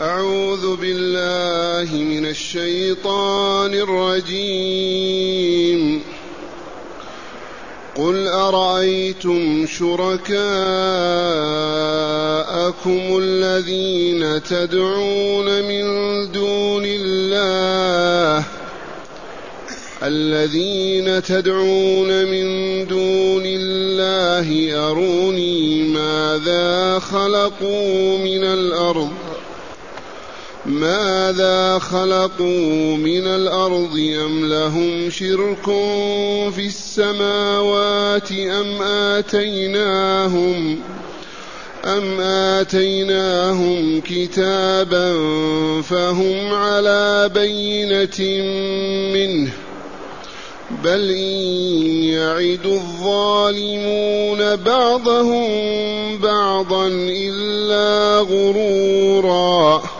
أعوذ بالله من الشيطان الرجيم. قل أرأيتم شركاءكم الذين تدعون من دون الله؟ الذين تدعون من دون الله أروني ماذا خلقوا من الأرض؟ ماذا خلقوا من الأرض أم لهم شرك في السماوات أم آتيناهم أم آتيناهم كتابا فهم على بينة منه بل إن يعد الظالمون بعضهم بعضا إلا غرورا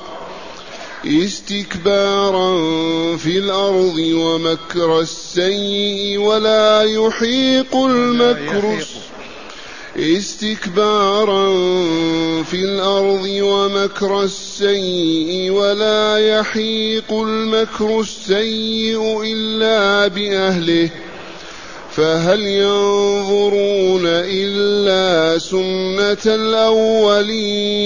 استكبارا في الأرض ومكر السيء ولا يحيق المكر. استكبارا في الأرض ومكر السيء ولا يحيق المكر السيء إلا بأهله. فهل ينظرون إلا سنة الأولين؟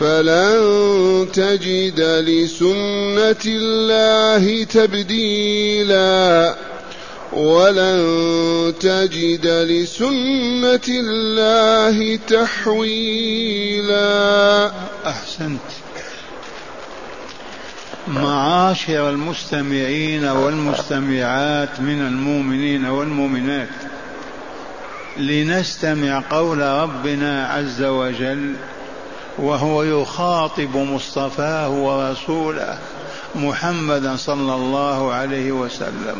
فلن تجد لسنة الله تبديلا. ولن تجد لسنة الله تحويلا. أحسنت. معاشر المستمعين والمستمعات من المؤمنين والمؤمنات لنستمع قول ربنا عز وجل وهو يخاطب مصطفاه ورسوله محمدا صلى الله عليه وسلم.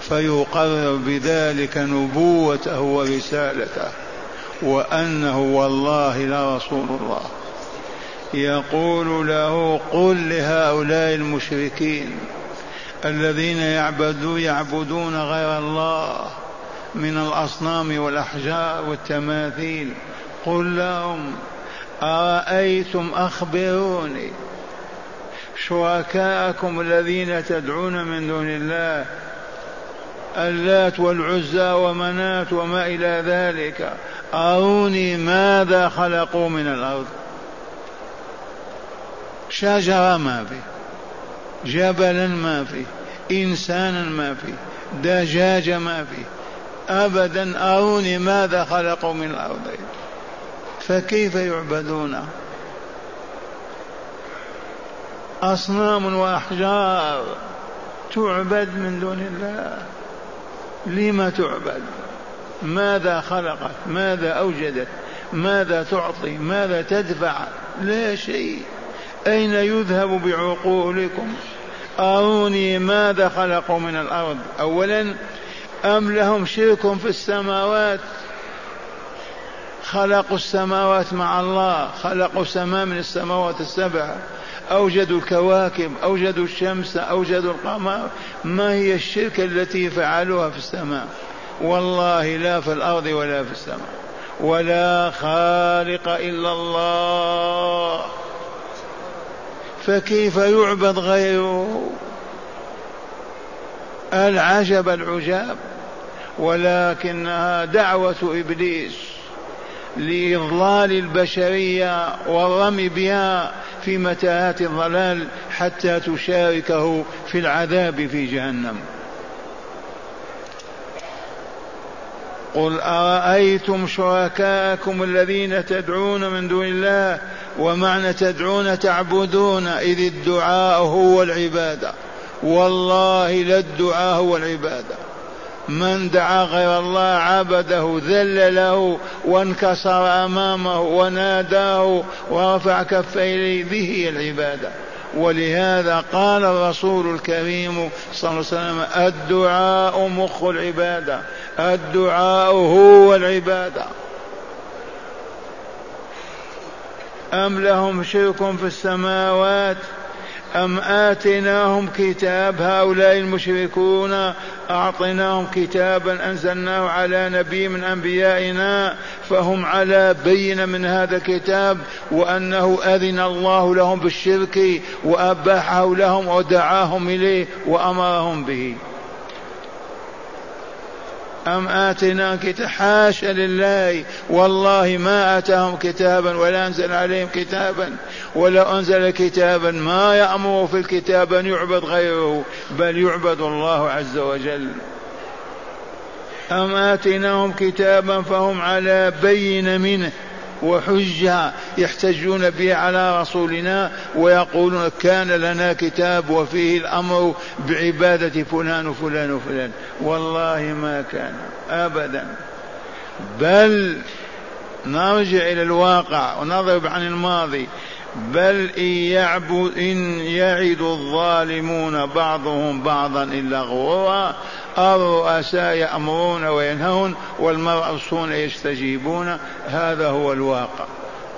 فيقرر بذلك نبوته ورسالته وأنه والله لرسول الله. يقول له قل لهؤلاء المشركين الذين يعبدون يعبدون غير الله من الأصنام والأحجار والتماثيل قل لهم أرأيتم أخبروني شركاءكم الذين تدعون من دون الله اللات والعزى ومنات وما إلى ذلك أروني ماذا خلقوا من الأرض شجرة ما في جبلا ما في إنسانا ما في دجاجة ما في أبدا أروني ماذا خلقوا من الأرض. فكيف يعبدون؟ أصنام وأحجار تعبد من دون الله. لم تعبد؟ ماذا خلقت؟ ماذا أوجدت؟ ماذا تعطي؟ ماذا تدفع؟ لا شيء. أين يذهب بعقولكم؟ أروني ماذا خلقوا من الأرض؟ أولا أم لهم شرك في السماوات؟ خلقوا السماوات مع الله خلقوا سماء من السماوات السبع. أوجدوا الكواكب أوجدوا الشمس أوجدوا القمر. ما هي الشركة التي فعلوها في السماء؟ والله لا في الأرض ولا في السماء. ولا خالق إلا الله. فكيف يعبد غيره؟ العجب العجاب. ولكنها دعوة إبليس. لإضلال البشرية والرمي بها في متاهات الضلال حتى تشاركه في العذاب في جهنم. قل أرأيتم شركاءكم الذين تدعون من دون الله ومعنى تدعون تعبدون إذ الدعاء هو العبادة. والله لا الدعاء هو العبادة. من دعا غير الله عبده ذل له وانكسر أمامه وناداه ورفع كفيه به العبادة. ولهذا قال الرسول الكريم صلى الله عليه وسلم الدعاء مخ العبادة الدعاء هو العبادة. أم لهم شرك في السماوات؟ أم آتيناهم كتاب هؤلاء المشركون أعطيناهم كتابا أنزلناه على نبي من أنبيائنا فهم على بين من هذا الكتاب وأنه أذن الله لهم بالشرك وأباحه لهم ودعاهم إليه وأمرهم به. أم آتنا كتاب حاشا لله. والله ما آتاهم كتابا ولا أنزل عليهم كتابا. ولو أنزل كتابا ما يأمر في الكتاب أن يعبد غيره بل يعبد الله عز وجل. أم آتيناهم كتابا فهم على بين منه. وحجة يحتجون به على رسولنا ويقولون كان لنا كتاب وفيه الأمر بعبادة فلان وفلان وفلان. والله ما كان أبدا. بل نرجع إلى الواقع ونضرب عن الماضي. بل إن يعبد إن يعد الظالمون بعضهم بعضا إلا غرورا الرؤساء يأمرون وينهون والمرؤوسون يستجيبون هذا هو الواقع.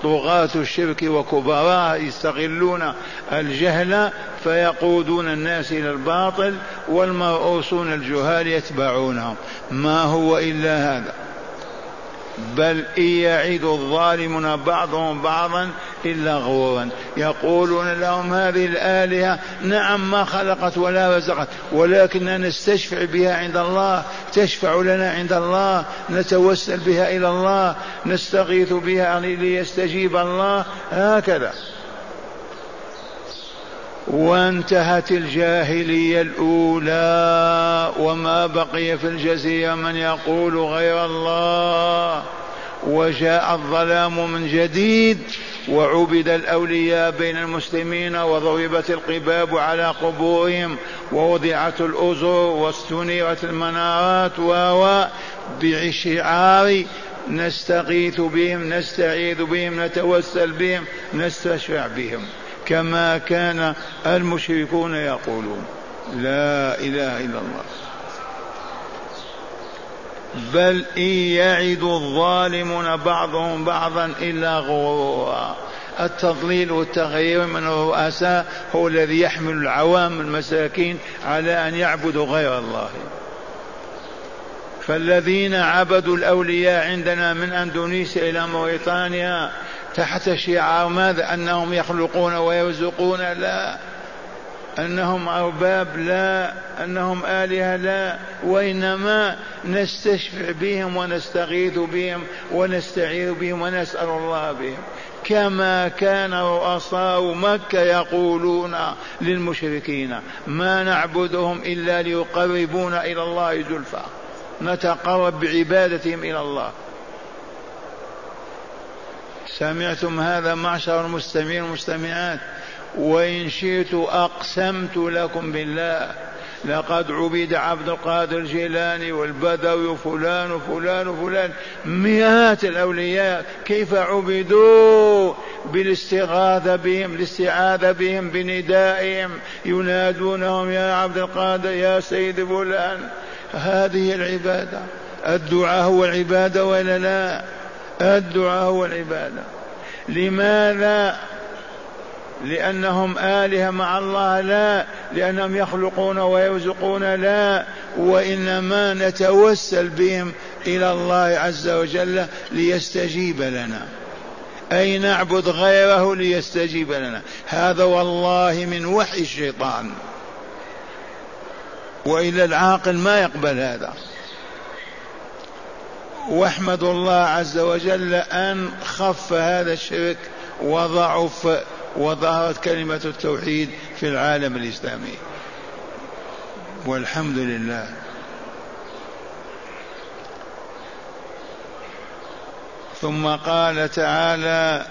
طغاة الشرك وكبراء يستغلون الجهل فيقودون الناس إلى الباطل والمرؤوسون الجهال يتبعونهم. ما هو إلا هذا. بل إن يعد الظالمون بعضهم بعضا إلا غرورا. يقولون لهم هذه الآلهة نعم ما خلقت ولا رزقت ولكننا نستشفع بها عند الله تشفع لنا عند الله نتوسل بها إلى الله نستغيث بها ليستجيب الله. هكذا. وانتهت الجاهلية الأولى وما بقي في الجزيرة من يقول غير الله. وجاء الظلام من جديد وعبد الأولياء بين المسلمين وضربت القباب على قبورهم ووضعت الأزر واستنيرت المنارات و بشعار نستغيث بهم نستعيذ بهم نتوسل بهم نستشفع بهم. كما كان المشركون يقولون. لا إله إلا الله. بل إن يعد الظالمون بعضهم بعضا إلا غرورا. التضليل والتغيير من الرؤساء هو الذي يحمل العوام المساكين على أن يعبدوا غير الله. فالذين عبدوا الأولياء عندنا من أندونيسيا إلى موريتانيا تحت شعار ماذا؟ أنهم يخلقون ويرزقون؟ لا. أنهم أرباب؟ لا. أنهم آلهة؟ لا. وإنما نستشفع بهم ونستغيث بهم ونستعيذ بهم ونسأل الله بهم. كما كان رؤساء مكة يقولون للمشركين ما نعبدهم إلا ليقربونا إلى الله زلفى. نتقرب بعبادتهم إلى الله. سمعتم هذا معشر المستمعين والمستمعات. وإن شئت أقسمت لكم بالله. لقد عبد عبد القادر الجيلاني والبدوي وفلان وفلان وفلان. مئات الأولياء. كيف عبدوا؟ بالاستغاثة بهم الاستعاذة بهم بندائهم. ينادونهم يا عبد القادر يا سيد فلان. هذه العبادة. الدعاء هو العبادة ولا لا؟ الدعاء هو العبادة لماذا؟ لأنهم آلهة مع الله لا. لأنهم يخلقون ويرزقون لا. وإنما نتوسل بهم إلى الله عز وجل ليستجيب لنا. أي نعبد غيره ليستجيب لنا. هذا والله من وحي الشيطان. وإلا العاقل ما يقبل هذا. واحمد الله عز وجل أن خف هذا الشرك وضعف وظهرت كلمة التوحيد في العالم الإسلامي. والحمد لله. ثم قال تعالى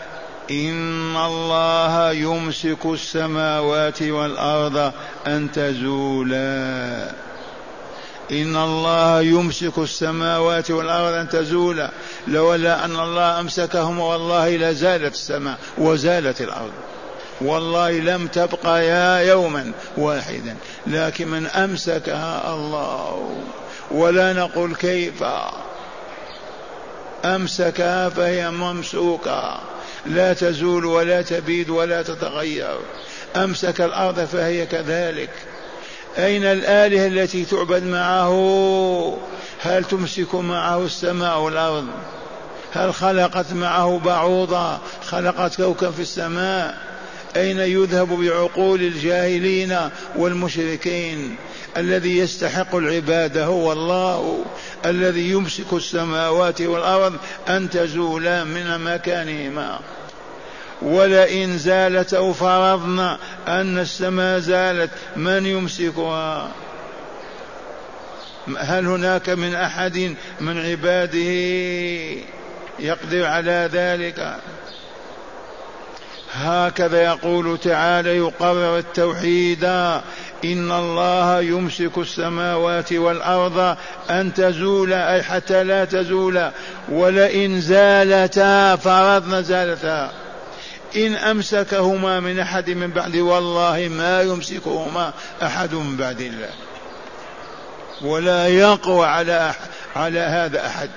إن الله يمسك السماوات والأرض أن تزولا. إن الله يمسك السماوات والأرض أن تزولا لولا أن الله أمسكهم والله لزالت السماء وزالت الأرض. والله لم تبقى يا يوما واحدا لكن من أمسكها الله. ولا نقول كيف. أمسكها فهي ممسوكة. لا تزول ولا تبيد ولا تتغير. أمسك الأرض فهي كذلك. أين الآلهة التي تعبد معه؟ هل تمسك معه السماء والأرض؟ هل خلقت معه بعوضة؟ خلقت كوكب في السماء؟ أين يذهب بعقول الجاهلين والمشركين؟ الذي يستحق العبادة هو الله الذي يمسك السماوات والأرض أن تزولا من مكانهما. ولئن زالت أو فرضنا أن السماء زالت من يمسكها؟ هل هناك من أحد من عباده يقدر على ذلك؟ هكذا يقول تعالى يقرر التوحيد إن الله يمسك السماوات والأرض أن تزولا أي حتى لا تزولا ولئن زالتا فرضنا زالتا. إن أمسكهما من أحد من بعد والله ما يمسكهما أحد من بعد الله. ولا يقوى على على هذا أحد.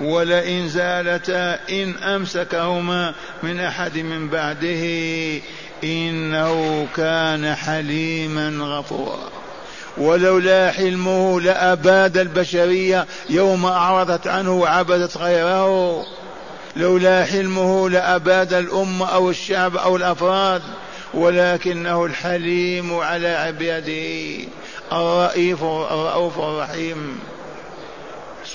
ولئن زالتا إن أمسكهما من أحد من بعده إنه كان حليما غفورا. ولولا حلمه لأباد البشرية يوم أعرضت عنه وعبدت غيره. لولا حلمه لأباد الأمة أو الشعب أو الأفراد ولكنه الحليم على عباده الرئيف الرؤوف الرحيم.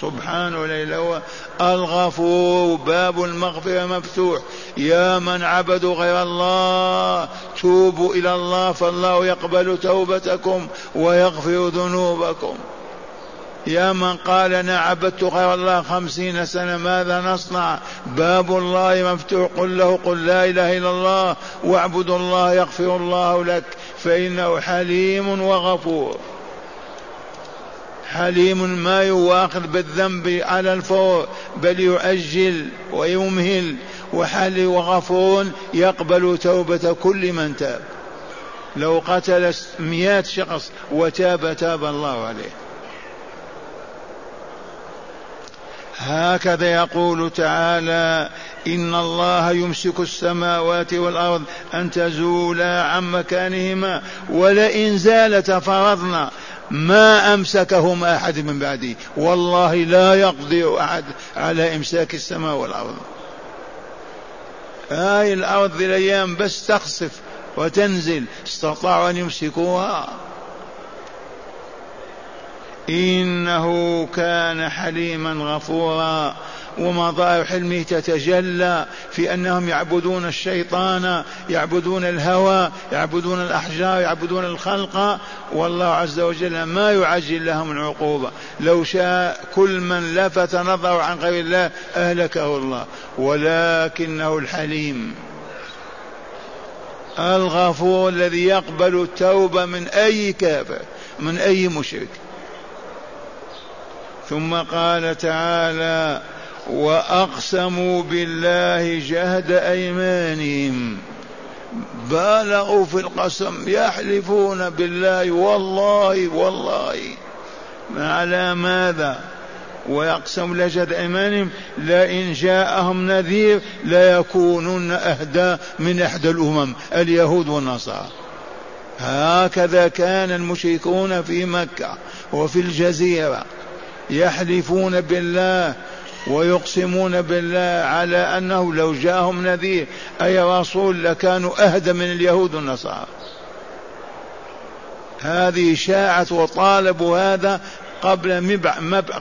سبحانه ليلة الغفور باب المغفرة مفتوح. يا من عبدوا غير الله توبوا إلى الله فالله يقبل توبتكم ويغفر ذنوبكم. يا من قال أنا عبدت غير الله خمسين سنة ماذا نصنع؟ باب الله مفتوح قل له قل لا إله إلا الله واعبد الله يغفر الله لك فإنه حليم وغفور. حليم ما يواخذ بالذنب على الفور بل يؤجل ويمهل وحل وغفور يقبل توبة كل من تاب. لو قتل مئات شخص وتاب تاب الله عليه. هكذا يقول تعالى إن الله يمسك السماوات والأرض أن تزولا عن مكانهما ولئن زالتا فرضنا ما امسكهما أحد من بعده. والله لا يقدر أحد على إمساك السماء والأرض. هاي الأرض الأيام بس تخسف وتنزل استطاعوا أن يمسكوها. إنه كان حليما غفورا. ومظاهر حلمه تتجلى في أنهم يعبدون الشيطان يعبدون الهوى يعبدون الأحجار يعبدون الخلق. والله عز وجل ما يعجل لهم العقوبة. لو شاء كل من لفت نظره عن غير الله أهلكه الله. ولكنه الحليم. الغفور الذي يقبل التوبة من أي كافر من أي مشرك. ثم قال تعالى وأقسموا بالله جهد أيمانهم. بالغوا في القسم يحلفون بالله والله والله. على ماذا؟ ويقسم لجد أيمانهم لئن جاءهم نذير ليكونن أهدى من إحدى الأمم اليهود والنصارى. هكذا كان المشركون في مكة وفي الجزيرة. يحلفون بالله ويقسمون بالله على أنه لو جاءهم نذير. أي رسول لكانوا أهدى من اليهود والنصارى. هذه شاعت وطالبوا هذا قبل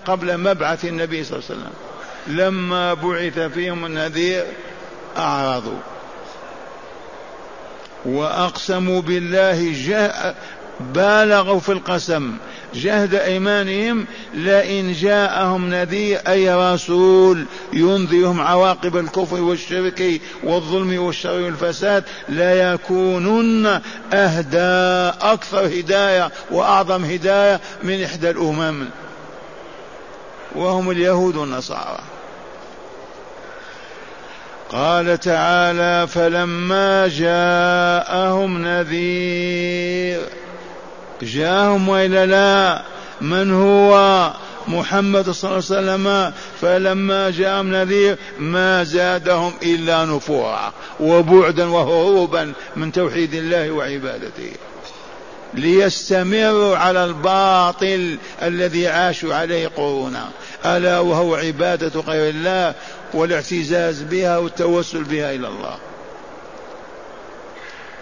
قبل مبعث النبي صلى الله عليه وسلم. لما بعث فيهم النذير أعرضوا. وأقسموا بالله بالغوا في القسم جهد ايمانهم لئن جاءهم نذير أي رسول ينذرهم عواقب الكفر والشرك والظلم والشر والفساد ليكونن أهدى أكثر هداية وأعظم هداية من إحدى الأمم. وهم اليهود والنصارى. قال تعالى فلما جاءهم نذير. جاءهم وإلا لا من هو؟ محمد صلى الله عليه وسلم. فلما جاءهم نذير ما زادهم إلا نفورا وبعدا وهروبا من توحيد الله وعبادته. ليستمروا على الباطل الذي عاشوا عليه قرونا. ألا وهو عبادة غير الله والاعتزاز بها والتوسل بها إلى الله.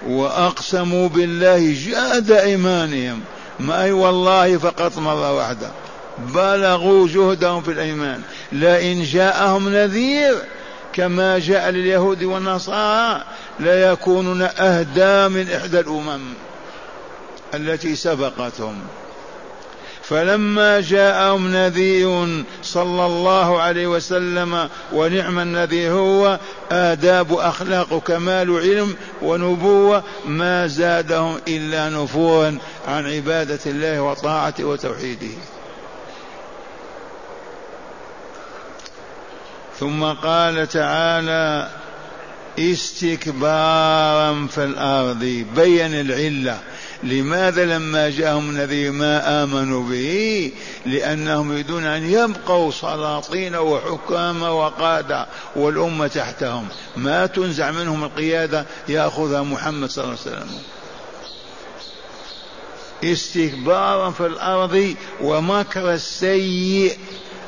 وأقسموا بالله جاد إيمانهم. ما أي والله فقط مرة واحدة بلغوا جهدهم في الأيمان. لئن جاءهم نذير كما جاء لليهود والنصارى ليكونون أهدى من إحدى الأمم التي سبقتهم. فلما جاءهم نذير صلى الله عليه وسلم ونعم النذير هو آداب أخلاق كمال علم ونبوة ما زادهم إلا نفورا عن عبادة الله وطاعته وتوحيده. ثم قال تعالى استكبارا في الأرض بين العلة. لماذا لما جاءهم النذير ما آمنوا به؟ لأنهم يريدون أن يبقوا سلاطين وحكام وقادة والأمة تحتهم. ما تنزع منهم القيادة يأخذها محمد صلى الله عليه وسلم. استكبارا في الأرض ومكر السيء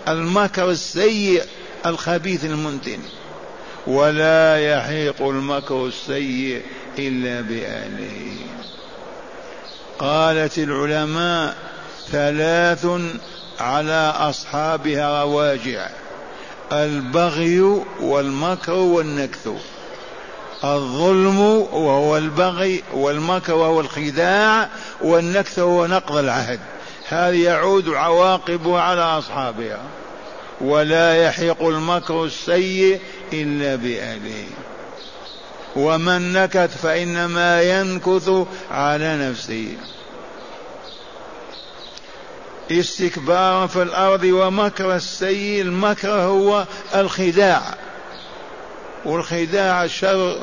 المكر السيء الخبيث المنتن. ولا يحيق المكر السيء إلا بأهله. قالت العلماء ثلاث على أصحابها رواجع البغي والمكر والنكث. الظلم وهو البغي والمكر وهو الخداع والنكث هو نقض العهد. هذه يعود عواقبها على أصحابها. ولا يحيق المكر السيء إلا بأهله. ومن نكث فإنما ينكث على نفسه. استكبارا في الأرض ومكر السيء المكر هو الخداع. والخداع الشر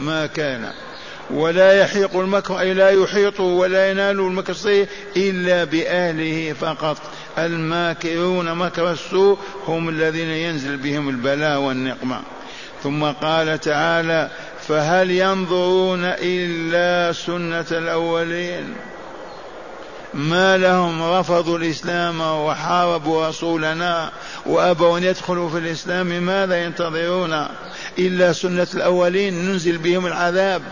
ما كان. ولا يحيق المكر أي لا يحيط ولا ينال المكر السيء إلا بأهله فقط. الماكرون مكر السوء هم الذين ينزل بهم البلاء والنقمة. ثم قال تعالى فهل ينظرون إلا سنة الأولين؟ ما لهم رفضوا الإسلام وحاربوا رسولنا وأبوا أن يدخلوا في الإسلام ماذا ينتظرون؟ إلا سنة الأولين ننزل بهم العذاب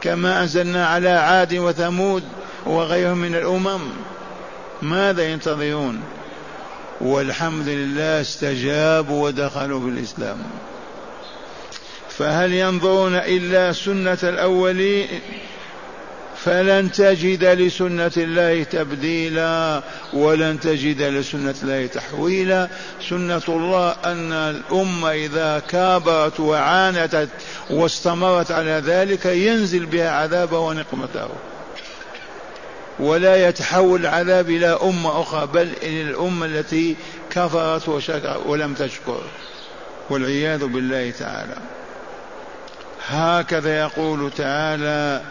كما أنزلنا على عاد وثمود وغيرهم من الأمم. ماذا ينتظرون؟ والحمد لله استجابوا ودخلوا في الإسلام. فهل ينظرون إلا سنة الأولين؟ فلن تجد لسنة الله تبديلا ولن تجد لسنة الله تحويلا. سنة الله أن الأمة إذا كابرت وعانتت واستمرت على ذلك ينزل بها عذابه ونقمته. ولا يتحول العذاب إلى أمة أخرى بل إلى الأمة التي كفرت ولم تشكر. والعياذ بالله تعالى. هكذا يقول تعالى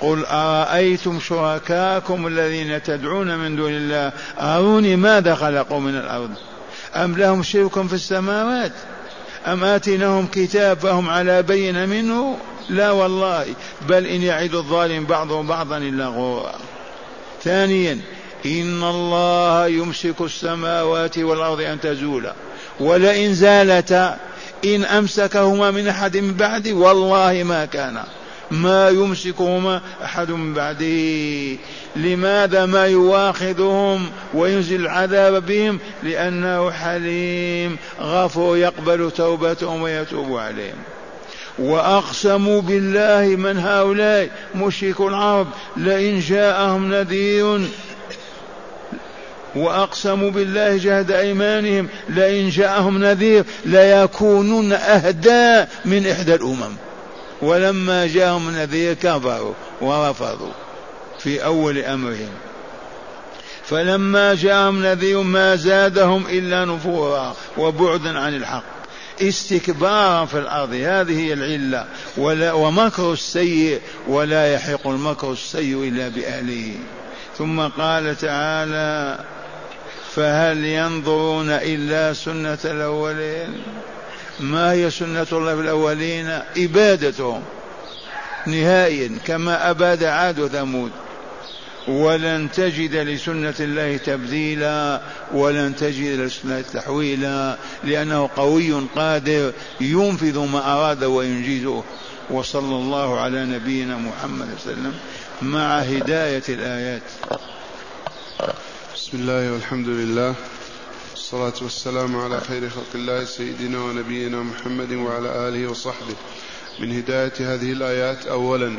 قل أرأيتم شركاكم الذين تدعون من دون الله؟ أروني ماذا خلقوا من الأرض؟ أم لهم شرك في السماوات؟ أم آتيناهم كتاب فهم على بين منه؟ لا والله بل إن يعد الظالم بعضهم بعضا إلا غرورا ثانيا إن الله يمسك السماوات والأرض أن تزولا. ولئن زالتا إن أمسكهما من أحد من بعده والله ما كان ما يمسكهما أحد من بعده لماذا ما يواخذهم وينزل العذاب بهم؟ لأنه حليم غفور يقبل توبتهم ويتوب عليهم. وأقسموا بالله من هؤلاء مشرك العرب لئن جاءهم نذير وأقسموا بالله جهد أيمانهم لئن جاءهم نذير ليكونن أهدى من إحدى الأمم. ولما جاءهم نذير كفروا ورفضوا في أول أمرهم. فلما جاءهم نذير ما زادهم إلا نفورا وبعدا عن الحق. استكبارا في الأرض هذه هي العلة. ولا ومكر السيء ولا يحق المكر السيء إلا بأهله. ثم قال تعالى فهل ينظرون إلا سنة الأولين؟ ما هي سنة الله في الأولين؟ إبادتهم. نهائيا كما أباد عاد وثمود. ولن تجد لسنة الله تبديلا ولن تجد لسنة تحويلا لأنه قوي قادر ينفذ ما أراد وينجزه. وصلى الله على نبينا محمد وسلم مع هداية الآيات. بسم الله والحمد لله. والصلاة والسلام على خير خلق الله سيدنا ونبينا محمد وعلى آله وصحبه. من هداية هذه الآيات أولا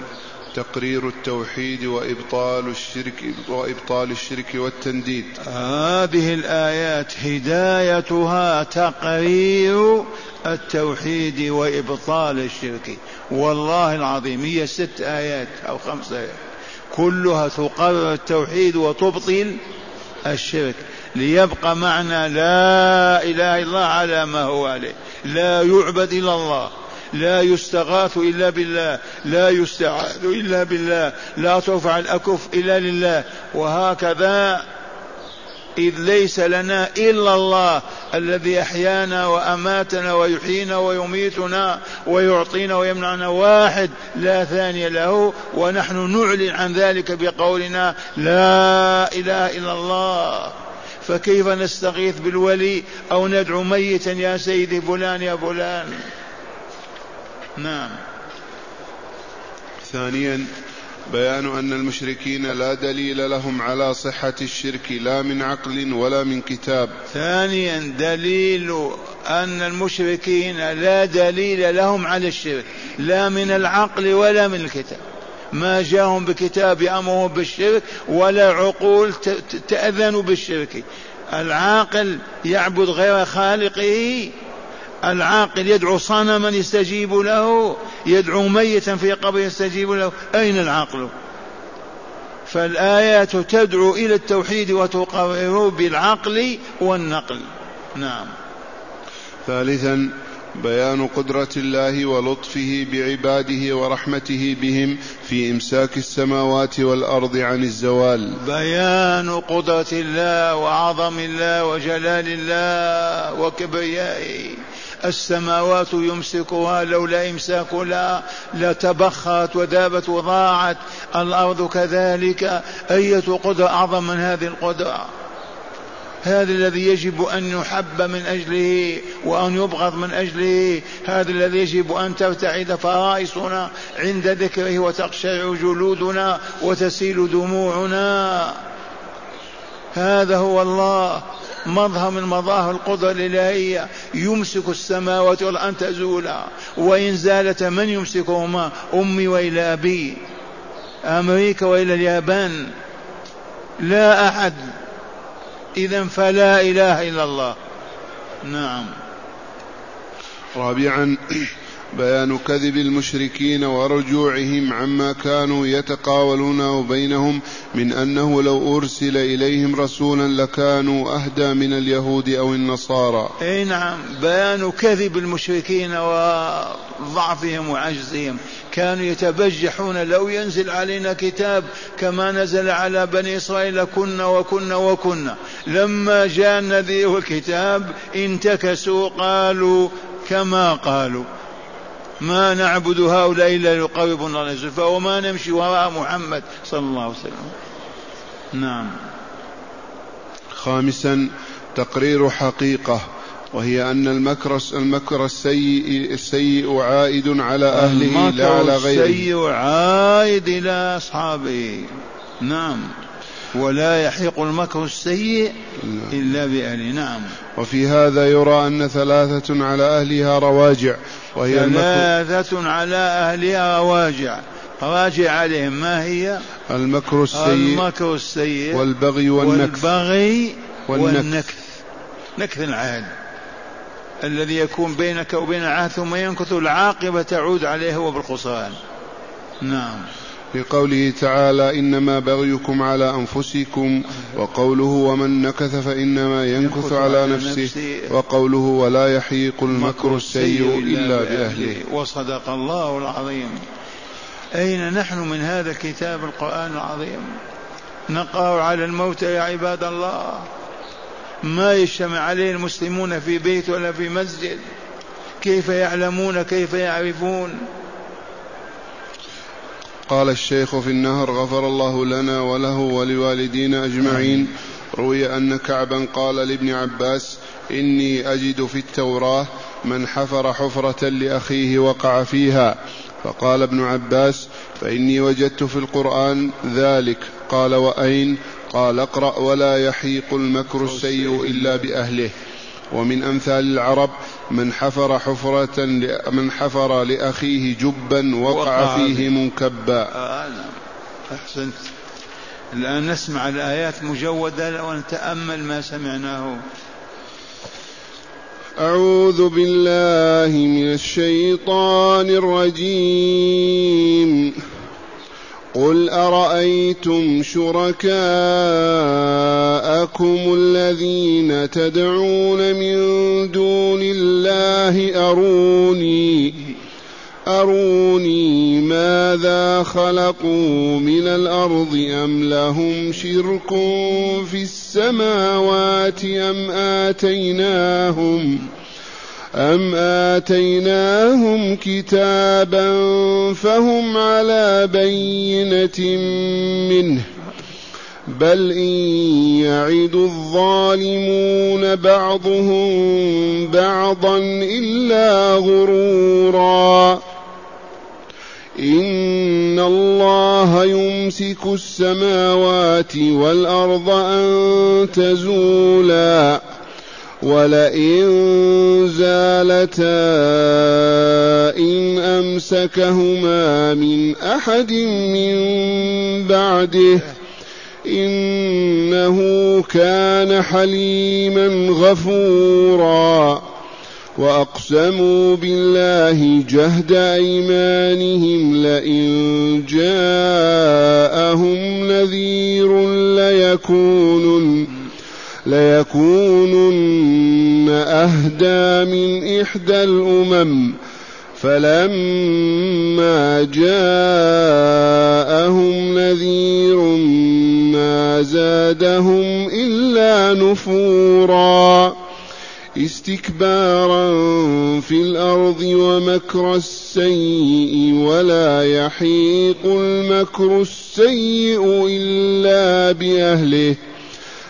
تقرير التوحيد وإبطال الشرك وإبطال الشرك والتنديد. هذه الآيات هدايتها تقرير التوحيد وإبطال الشرك. والله العظيم هي ست آيات أو خمس آيات. كلها تقرر التوحيد وتبطل الشرك ليبقى معنى لا إله إلا الله على ما هو عليه. لا يعبد إلا الله لا يستغاث إلا بالله لا يستعاذ إلا بالله لا ترفع الأكف إلا لله. وهكذا إذ ليس لنا إلا الله الذي أحيانا وأماتنا ويحيينا ويميتنا ويعطينا ويمنعنا واحد لا ثاني له ونحن نعلن عن ذلك بقولنا لا إله إلا الله. فكيف نستغيث بالولي أو ندعو ميتا يا سيدي فلان يا فلان؟ نعم. ثانيا بيان أن المشركين لا دليل لهم على صحة الشرك لا من عقل ولا من كتاب. ثانيا دليل أن المشركين لا دليل لهم على الشرك لا من العقل ولا من الكتاب. ما جاءهم بكتاب يأمرهم بالشرك ولا عقول تأذن بالشرك. العاقل يعبد غير خالقه العاقل يدعو صنما يستجيب له يدعو ميتا في قبر يستجيب له. أين العقل فالآيات تدعو إلى التوحيد وتقرر بالعقل والنقل. نعم. ثالثا بيان قدرة الله ولطفه بعباده ورحمته بهم في إمساك السماوات والأرض عن الزوال. بيان قدرة الله وعظم الله وجلال الله وكبريائه. السماوات يمسكها لولا إمساك لها لتبخرت وذابت وضاعت. الأرض كذلك. أية قدرة أعظم من هذه القدرة؟ هذا الذي يجب أن يحب من أجله وأن يبغض من أجله. هذا الذي يجب أن ترتعد فرائصنا عند ذكره وتقشعر جلودنا وتسيل دموعنا. هذا هو الله. مظهر من مظاهر القدرة الإلهية. يمسك السماوات والأرض أن تزولا. وإن زالتا من يمسكهما؟ أمي وإلى أبي. أمريكا وإلى اليابان. لا أحد. إذا فلا إله إلا الله. نعم. رابعا بيان كذب المشركين ورجوعهم عما كانوا يتقاولونه بينهم من أنه لو أرسل إليهم رسولا لكانوا أهدى من اليهود أو النصارى. إي نعم بيان كذب المشركين وضعفهم وعجزهم. كانوا يتبجحون لو ينزل علينا كتاب كما نزل على بني إسرائيل كنا وكنا وكنا. لما جاء النذير الكتاب انتكسوا قالوا كما قالوا. ما نعبد هؤلاء إلا ليقربونا إلى الزلفى وما نمشي وراء محمد صلى الله عليه وسلم. نعم. خامسا تقرير حقيقة وهي أن المكر المكر السيء السيء عائد على أهله لا على غيره. السيء عائد إلى أصحابه. نعم. ولا يحيق المكر السيء إلا بأهله. نعم. وفي هذا يرى أن ثلاثة على أهلها رواجع وهي ثلاثة على أهلها رواجع. راجع عليهم. ما هي؟ المكر السيء المكر السيء والبغي والنكث. والبغي والنكث. نكث العهد. الذي يكون بينك وبين العهد ثم ينكث العاقبة تعود عليه هو بالخسران نعم. في قوله تعالى إنما بغيكم على أنفسكم وقوله ومن نكث فإنما ينكث على نفسه وقوله ولا يحيق المكر السيء إلا بأهله. وصدق الله العظيم. أين نحن من هذا الكتاب القرآن العظيم؟ نقرأ على الموت يا عباد الله. ما يجتمع عليه المسلمون في بيت ولا في مسجد؟ كيف يعلمون؟ كيف يعرفون؟ قال الشيخ في النهر غفر الله لنا وله ولوالدينا أجمعين. روي أن كعبا قال لابن عباس إني أجد في التوراة من حفر حفرة لأخيه وقع فيها. فقال ابن عباس فإني وجدت في القرآن ذلك. قال وأين؟ قال اقرأ ولا يحيق المكر السيء إلا بأهله. ومن أمثال العرب من حفر حفرة من حفر لأخيه جبا وقع, فيه منكبا. آه أحسنت. الآن نسمع الآيات مجودة ونتأمل ما سمعناه. أعوذ بالله من الشيطان الرجيم. قل أرأيتم شركاءكم الذين تدعون من دون الله أروني أروني ماذا خلقوا من الأرض أم لهم شرك في السماوات أم آتيناهم ۖ أم آتيناهم كتابا فهم على بينة منه بل إن يعد الظالمون بعضهم بعضا إلا غرورا إن الله يمسك السماوات والأرض أن تزولا ولئن زالتا إن أمسكهما من أحد من بعده إنه كان حليما غفورا وأقسموا بالله جهد أيمانهم لئن جاءهم نذير ليكونن ليكونن أهدى من إحدى الأمم. فلما جاءهم نذير ما زادهم إلا نفورا. استكبارا في الأرض ومكر السيء ولا يحيق المكر السيء إلا بأهله.